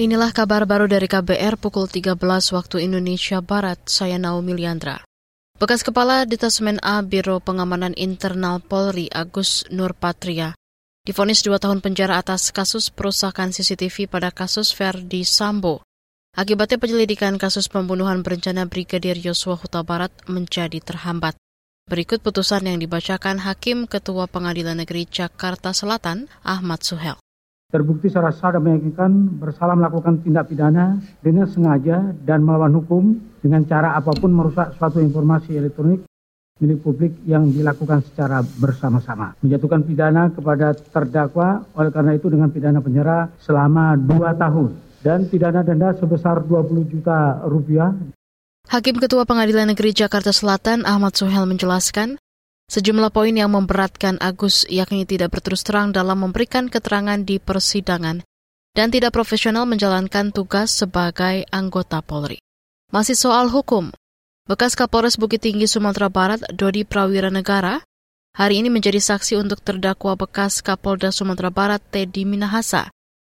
Inilah kabar baru dari KBR pukul 13 waktu Indonesia Barat, saya Naomi Liandra. Bekas Kepala Detasmen A Biro Pengamanan Internal Polri Agus Nurpatria difonis dua tahun penjara atas kasus perusakan CCTV pada kasus Verdi Sambo. Akibatnya penyelidikan kasus pembunuhan berencana Brigadir Yosua Huta Barat menjadi terhambat. Berikut putusan yang dibacakan Hakim Ketua Pengadilan Negeri Jakarta Selatan, Ahmad Suhel terbukti secara sah dan meyakinkan bersalah melakukan tindak pidana dengan sengaja dan melawan hukum dengan cara apa pun merusak suatu informasi elektronik milik publik yang dilakukan secara bersama-sama. Menjatuhkan pidana kepada terdakwa oleh karena itu dengan pidana penjara selama dua tahun dan pidana denda sebesar 20 juta rupiah. Hakim Ketua Pengadilan Negeri Jakarta Selatan Ahmad Sohel menjelaskan, Sejumlah poin yang memberatkan Agus yakni tidak berterus terang dalam memberikan keterangan di persidangan dan tidak profesional menjalankan tugas sebagai anggota Polri. Masih soal hukum, bekas Kapolres Bukit Tinggi Sumatera Barat Dodi Prawira Negara hari ini menjadi saksi untuk terdakwa bekas Kapolda Sumatera Barat Teddy Minahasa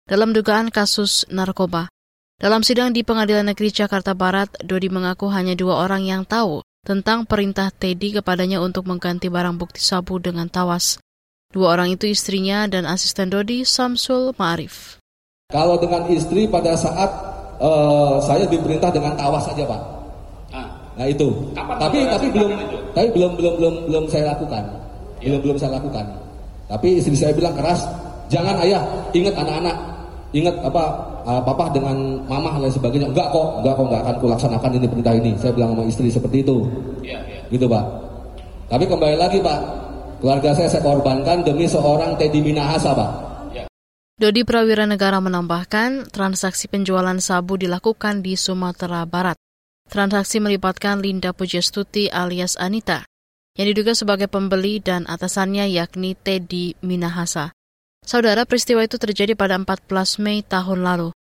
dalam dugaan kasus narkoba. Dalam sidang di Pengadilan Negeri Jakarta Barat, Dodi mengaku hanya dua orang yang tahu tentang perintah Teddy kepadanya untuk mengganti barang bukti sabu dengan tawas. Dua orang itu istrinya dan asisten Dodi, Samsul Ma'arif. Kalau dengan istri pada saat uh, saya diperintah dengan tawas saja, Pak. Ah. Nah itu. Kapan tapi tapi belum itu? tapi belum belum belum belum saya lakukan. Ya. Belum belum saya lakukan. Tapi istri saya bilang keras, jangan ayah, ingat anak-anak, ingat apa uh, papa dengan mama dan sebagainya enggak kok enggak kok enggak akan kulaksanakan ini perintah ini saya bilang sama istri seperti itu ya, ya. gitu pak tapi kembali lagi pak keluarga saya saya korbankan demi seorang Teddy Minahasa pak ya. Dodi Prawira Negara menambahkan, transaksi penjualan sabu dilakukan di Sumatera Barat. Transaksi melibatkan Linda Pujastuti alias Anita, yang diduga sebagai pembeli dan atasannya yakni Teddy Minahasa. Saudara, peristiwa itu terjadi pada 14 Mei tahun lalu.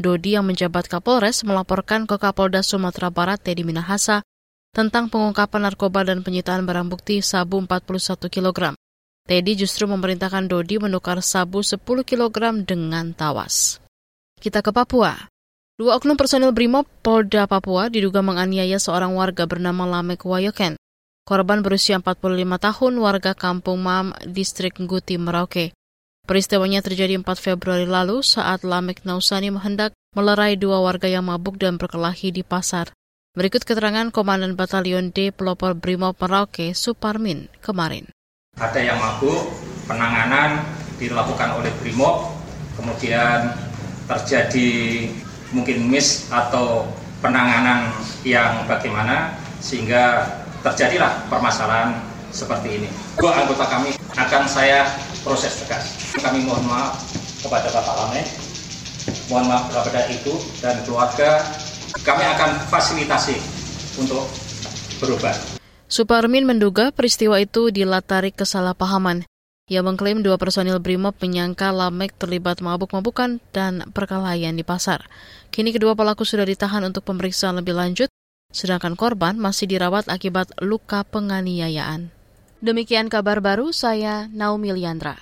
Dodi yang menjabat Kapolres melaporkan ke Kapolda Sumatera Barat Teddy Minahasa tentang pengungkapan narkoba dan penyitaan barang bukti sabu 41 kg. Teddy justru memerintahkan Dodi menukar sabu 10 kg dengan tawas. Kita ke Papua. Dua oknum personil Brimob Polda Papua diduga menganiaya seorang warga bernama Lamek Wayoken. Korban berusia 45 tahun warga Kampung Mam, Distrik Nguti, Merauke. Peristiwanya terjadi 4 Februari lalu saat Lamek Nausani menghendak melerai dua warga yang mabuk dan berkelahi di pasar. Berikut keterangan Komandan Batalion D Pelopor Brimob Merauke, Suparmin, kemarin. Ada yang mabuk, penanganan dilakukan oleh Brimob, kemudian terjadi mungkin miss atau penanganan yang bagaimana, sehingga terjadilah permasalahan seperti ini. Dua anggota kami akan saya proses tegas. Kami mohon maaf kepada Bapak Lame, mohon maaf kepada Ibu dan keluarga. Kami akan fasilitasi untuk berubah. Suparmin menduga peristiwa itu dilatari kesalahpahaman. Ia mengklaim dua personil BRIMOB menyangka Lamek terlibat mabuk-mabukan dan perkelahian di pasar. Kini kedua pelaku sudah ditahan untuk pemeriksaan lebih lanjut, sedangkan korban masih dirawat akibat luka penganiayaan. Demikian kabar baru saya Naomi Liandra.